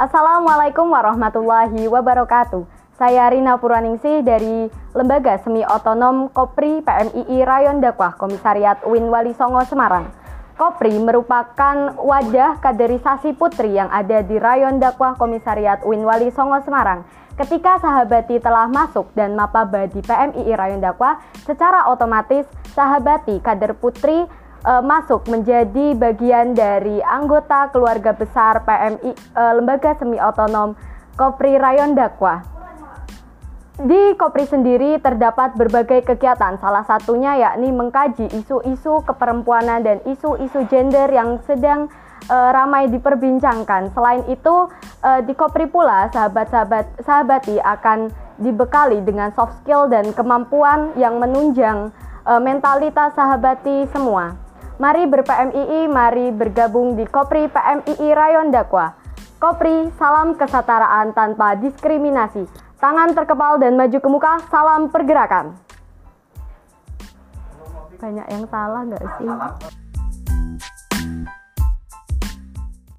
Assalamualaikum warahmatullahi wabarakatuh. Saya Rina Purwaningsih dari Lembaga Semi Otonom Kopri PMII Rayon Dakwah Komisariat UIN Wali Songo Semarang. Kopri merupakan wadah kaderisasi putri yang ada di Rayon Dakwah Komisariat UIN Wali Songo Semarang. Ketika sahabati telah masuk dan mapaba di PMII Rayon Dakwah, secara otomatis sahabati kader putri e, masuk menjadi bagian dari anggota keluarga besar PMI e, Lembaga Semi Otonom Kopri Rayon Dakwah. Di Kopri sendiri terdapat berbagai kegiatan, salah satunya yakni mengkaji isu-isu keperempuanan dan isu-isu gender yang sedang e, ramai diperbincangkan. Selain itu, e, di Kopri pula sahabat-sahabat sahabati akan dibekali dengan soft skill dan kemampuan yang menunjang mentalitas sahabati semua. Mari ber-PMII, mari bergabung di Kopri PMII Rayon Dakwah. Kopri, salam kesetaraan tanpa diskriminasi. Tangan terkepal dan maju ke muka, salam pergerakan. Banyak yang salah nggak sih?